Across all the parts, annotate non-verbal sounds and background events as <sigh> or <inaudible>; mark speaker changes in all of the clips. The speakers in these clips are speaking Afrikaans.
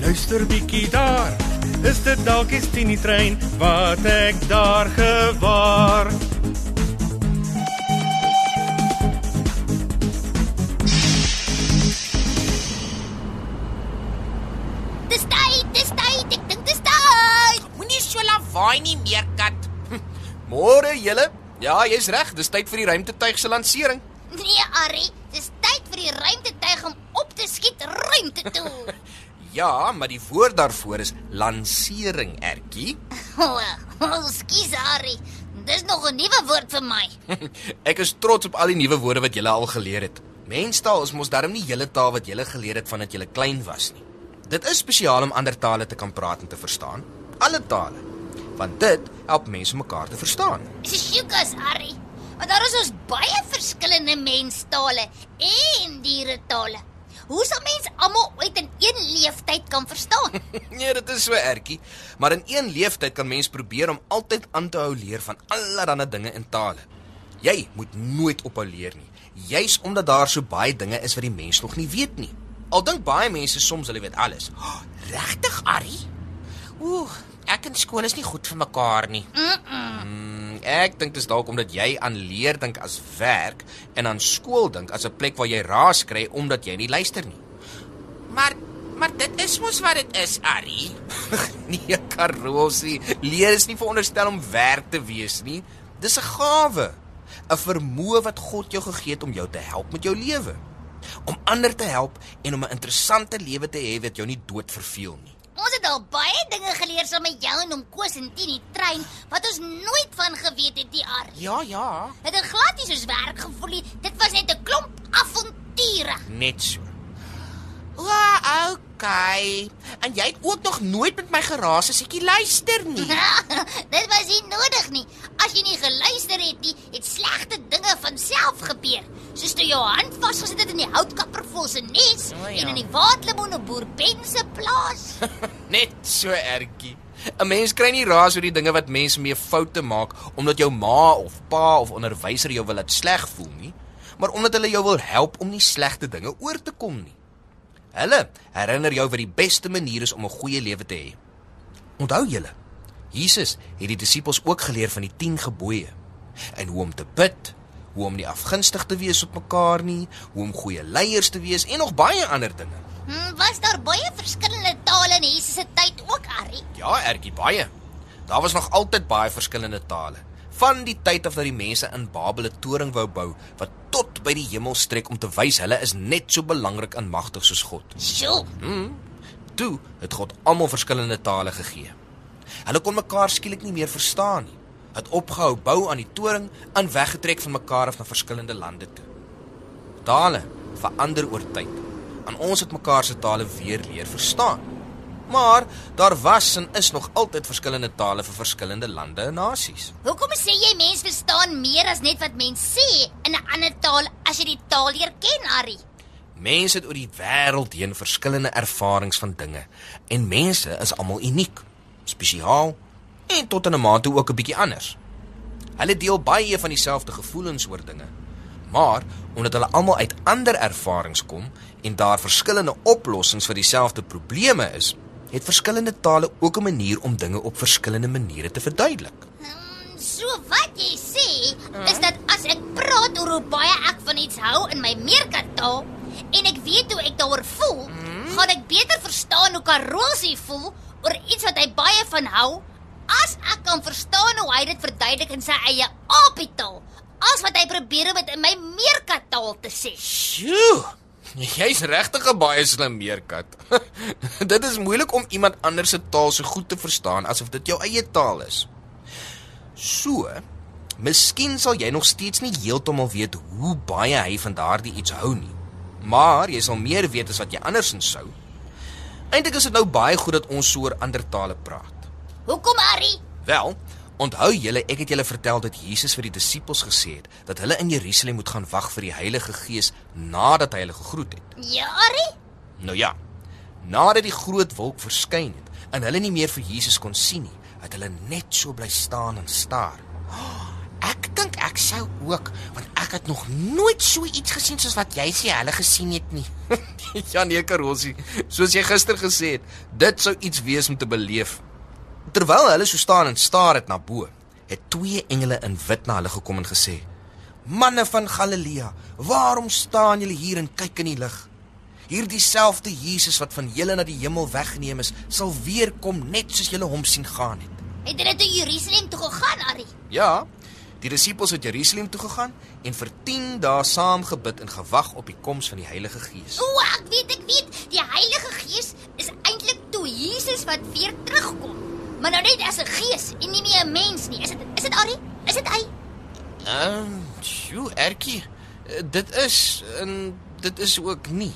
Speaker 1: luister bietjie daar. Is dit dalk die Tini trein wat ek daar gewaar?
Speaker 2: Dis tyd, dis tyd. Ek dink dis tyd.
Speaker 3: Moenie so lawaai nie, meerkat.
Speaker 4: Môre julle. Ja, jy's reg, dis tyd vir die ruimtetuig se lansering.
Speaker 2: Nee, Arrie, dis tyd vir die ruimtetuig om op te skiet ruimte toe. <laughs>
Speaker 4: Ja, maar die woord daarvoor is lansering, Ertjie. <laughs>
Speaker 2: Skus Arrie. Dis nog 'n nuwe woord vir my. <laughs>
Speaker 4: Ek is trots op al die nuwe woorde wat julle al geleer het. Menstaal is mos darm nie julle taal wat julle geleer het vandat julle klein was nie. Dit is spesiaal om ander tale te kan praat en te verstaan. Alle tale. Want dit help mense mekaar te verstaan.
Speaker 2: Sjoekas, Arrie. Want daar is ons baie verskillende menstale en dieretale. Hoe sal mens almal ooit in een leeftyd kan verstaan? <laughs>
Speaker 4: nee, dit is so ertjie, maar in een leeftyd kan mens probeer om altyd aan te hou leer van allerlei dinge in tale. Jy moet nooit ophou leer nie, juis omdat daar so baie dinge is wat die mens nog nie weet nie. Al dink baie mense soms hulle weet alles.
Speaker 3: Oh, <gasps> Regtig, Arrie? Ooh, ek en skool is nie goed vir mekaar nie.
Speaker 4: Mm, ek dink dit is dalk omdat jy aan leer dink as werk en aan skool dink as 'n plek waar jy raas kry omdat jy nie luister nie.
Speaker 3: Maar maar dit is mos wat dit is, Arrie. <laughs>
Speaker 4: nee, Karosie, leer is nie veronderstel om werk te wees nie. Dis 'n gawe, 'n vermoë wat God jou gegee het om jou te help met jou lewe. Om ander te help en om 'n interessante lewe te hê wat jou nie dood verveel nie.
Speaker 2: Ons het al baie dinge geleer saam met jou en om Koos en Tini trein wat ons nooit van geweet het die Arrie.
Speaker 3: Ja, ja.
Speaker 2: Het dit glad nie soos werk gevoel nie. Dit was net 'n klomp avonture.
Speaker 4: Net so.
Speaker 3: O, okay. En jy het ook nog nooit met my geraas as ek luister nie. <laughs>
Speaker 2: dit was nie nodig nie. As jy nie geluister het nie, het slegte dinge van self gebeur. Soos toe jou hand vasgesit het in die houtkapper vol se nes
Speaker 3: O, ja.
Speaker 2: en in die waterlemoene boer Ben se plaas. <laughs>
Speaker 4: Net so ertjie. 'n Mens kry nie raas oor die dinge wat mense mee foute maak omdat jou ma of pa of onderwyser jou wil laat sleg voel nie, maar omdat hulle jou wil help om nie slegte dinge oor te kom nie. Hulle herinner jou wat die beste manier is om 'n goeie lewe te hê. Onthou julle, Jesus het die disippels ook geleer van die 10 gebooie en hoe om te bid, hoe om nie afgunstig te wees op mekaar nie, hoe om goeie leiers te wees en nog baie ander dinge.
Speaker 2: Hmm, was daar baie verskillende tale in Jesus se tyd ook, Arrie?
Speaker 4: Ja, ertjie baie. Daar was nog altyd baie verskillende tale. Van die tyd af dat die mense in Babel 'n toring wou bou wat tot by die hemel strek om te wys hulle is net so belangrik en magtig soos God.
Speaker 2: Sjoe.
Speaker 4: Toe het God almal verskillende tale gegee. Hulle kon mekaar skielik nie meer verstaan nie. Het opgehou bou aan die toring en weggetrek van mekaar af na verskillende lande toe. Tale verander oor tyd. En ons het mekaar se tale weer leer verstaan. Maar daar was en is nog altyd verskillende tale vir verskillende lande en nasies.
Speaker 2: Hoekom sê jy mense verstaan meer as net wat mense sê in 'n ander taal as jy die taal leer ken, Arrie?
Speaker 4: Mense het oor die wêreld heen verskillende ervarings van dinge en mense is almal uniek, spesiaal en tot in 'n mate ook 'n bietjie anders. Hulle deel baie van dieselfde gevoelens oor dinge, maar omdat hulle almal uit ander ervarings kom en daar verskillende oplossings vir dieselfde probleme is, het verskillende tale ook 'n manier om dinge op verskillende maniere te verduidelik.
Speaker 2: Hmm, so wat jy sê is dat as ek praat oor hoe baie ek van iets hou in my meerkattaal en ek weet hoe ek daaroor voel, gaan ek beter verstaan hoe Karosie voel oor iets wat hy baie van hou as ek kan verstaan hoe hy dit verduidelik in sy eie apietaal as wat hy probeer om dit in my meerkattaal te sê.
Speaker 4: Sjoe. Jy's regtig 'n baie slim meerkat. <laughs> dit is moeilik om iemand anders se taal so goed te verstaan asof dit jou eie taal is. So, miskien sal jy nog steeds nie heeltemal weet hoe baie hy van daardie iets hou nie. Maar jy sal meer weet as wat jy andersins sou. Eintlik is dit nou baie goed dat ons so oor ander tale praat.
Speaker 2: Hoekom, Ari?
Speaker 4: Wel, onthou julle ek het julle vertel dat Jesus vir die disippels gesê het dat hulle in Jerusalem moet gaan wag vir die Heilige Gees nadat hy hulle gegroet het.
Speaker 2: Ja, Ari?
Speaker 4: Nou ja. Nadat die groot wolk verskyn het en hulle nie meer vir Jesus kon sien nie, het hulle net so bly staan en staar. <gasps>
Speaker 3: Ek dink ek sou ook, want ek het nog nooit so iets gesien soos wat jy sê hulle gesien het nie. <laughs>
Speaker 4: ja nee, Karolsie, soos jy gister gesê het, dit sou iets wees om te beleef. Terwyl hulle so staan en staar het na bo, het twee engele in wit na hulle gekom en gesê: "Manne van Galilea, waarom staan julle hier en kyk in die lug? Hierdie selfde Jesus wat van julle na die hemel weggeneem is, sal weer kom net soos julle hom sien gaan het."
Speaker 2: Het hulle toe Jerusalem toe gegaan, Ari?
Speaker 4: Ja, die disippels het Jerusalem toe gegaan en vir 10 dae saam gebid en gewag op die koms van die Heilige Gees.
Speaker 2: O, ek weet, ek weet. Die Heilige Gees is eintlik toe Jesus wat weer terugkom. Maar nou net as 'n gees en nie meer 'n mens nie. Is dit is dit Ari? Is dit hy?
Speaker 4: Ehm, um, sjoe, Ertjie. eh, Dit is en dit is ook nie.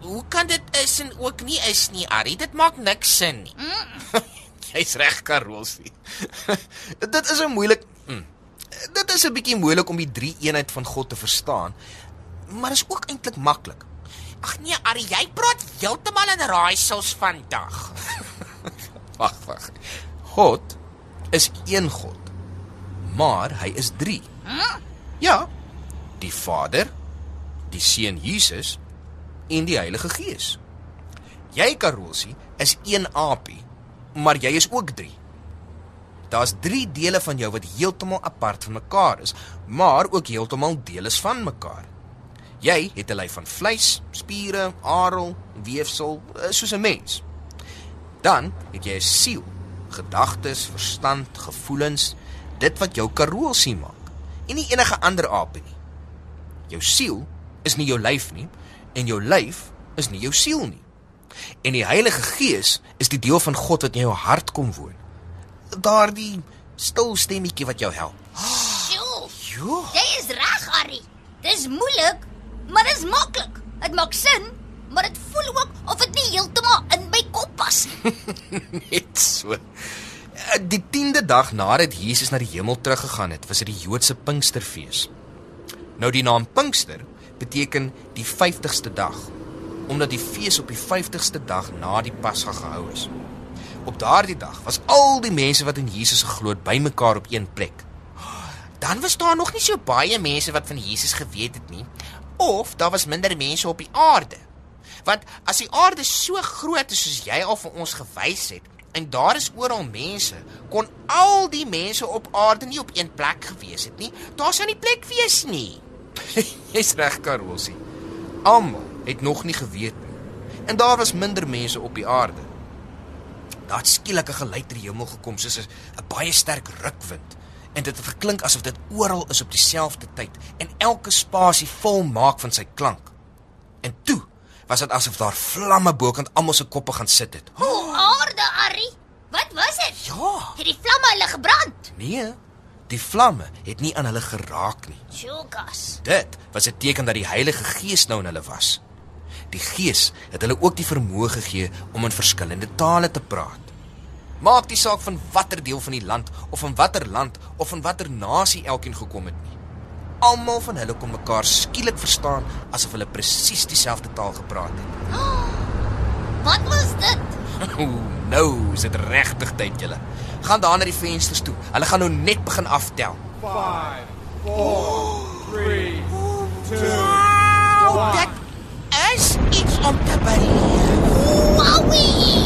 Speaker 3: Hoe kan dit is en ook nie is nie, Ari? Dit maak niks sin nie. <laughs>
Speaker 4: Jy's reg, Karolsie. <laughs> dit is 'n moeilik mm, Dit is 'n bietjie moeilik om die drie eenheid van God te verstaan, maar is ook eintlik maklik.
Speaker 3: Ag nee, Ari, jy praat heeltemal in raaisels vandag. <laughs>
Speaker 4: Wag, wag. God is een God, maar hy is 3. Ja, die Vader, die Seun Jesus en die Heilige Gees. Jy Karolsie is een aapie, maar jy is ook 3. Daar's 3 dele van jou wat heeltemal apart van mekaar is, maar ook heeltemal deel is van mekaar. Jy het 'n lyf van vleis, spiere, arel, weefsel, eh, soos 'n mens. Dan het jy 'n siel, gedagtes, verstand, gevoelens, dit wat jou karolsie maak en nie enige ander aapie nie. Jou siel is nie jou lyf nie en jou lyf is nie jou siel nie. En die Heilige Gees is die deel van God wat in jou hart kom woon. Daardie stil stemmetjie wat jou help.
Speaker 2: Sjoe.
Speaker 3: Jo.
Speaker 2: Jy is reg, Ari. Dis moeilik, maar dis maklik. Dit maak sin, maar dit voel ook of dit nie heeltemal in my kop pas nie. <laughs>
Speaker 4: Net so. Eh, Die 10de dag nadat Jesus na die hemel teruggegaan het, was dit die Joodse Pinksterfees. Nou die naam Pinkster beteken die 50ste dag, omdat die fees op die 50ste dag na die Pasga gehou is. Op daardie dag was al die mense wat in Jesus geglo het bymekaar op een plek.
Speaker 3: Dan was daar nog nie so baie mense wat van Jesus geweet het nie, of daar was minder mense op die aarde. Want as die aarde so groot is soos jy al vir ons gewys het, en daar is oral mense, kon al die mense op aarde nie op een plek gewees het nie. Daar sou nie plek wees nie. <laughs>
Speaker 4: Jy's reg, Karolsie. Almal het nog nie geweet nie. En daar was minder mense op die aarde. Daar het skielik 'n geluid uit die hemel gekom soos 'n baie sterk rukwind en dit het geklink asof dit oral is op dieselfde tyd en elke spasie vol maak van sy klank. En toe was dit asof daar vlamme bokant almal se koppe gaan sit het.
Speaker 2: O, aarde, Ari. Wat was dit?
Speaker 3: Ja.
Speaker 2: Het die vlamme hulle gebrand?
Speaker 4: Nee, die vlamme het nie aan hulle geraak nie.
Speaker 2: Jokas.
Speaker 4: Dit was 'n teken dat die Heilige Gees nou in hulle was. Die Gees het hulle ook die vermoë gegee om in verskillende tale te praat. Maak nie saak van watter deel van die land of van watter land of van watter nasie elkeen gekom het nie. Almal van hulle kon mekaar skielik verstaan asof hulle presies dieselfde taal gepraat het. <gasps>
Speaker 2: Wat was dit? <laughs>
Speaker 4: Ooh, nou is dit regtig tyd julle. Gaan daar na die vensters toe. Hulle gaan nou net begin aftel.
Speaker 3: Wow, dit is iets om te beleef.
Speaker 2: Wowie!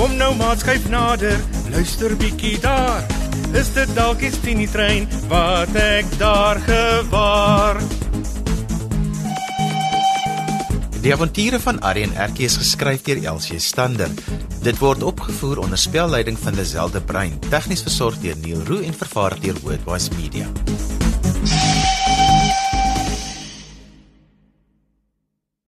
Speaker 1: Kom nou maat, skuif nader, luister bietjie daar. Is dit dalk die Tini trein wat ek daar gewaar?
Speaker 5: Die avonture van Arrie en Erkie is geskryf deur Elsie Stander. Dit word opgevoer onder spelleiding van Lazelle de Bruin, tegnies versorg deur Neil Roo en vervaar deur Worldwide Media.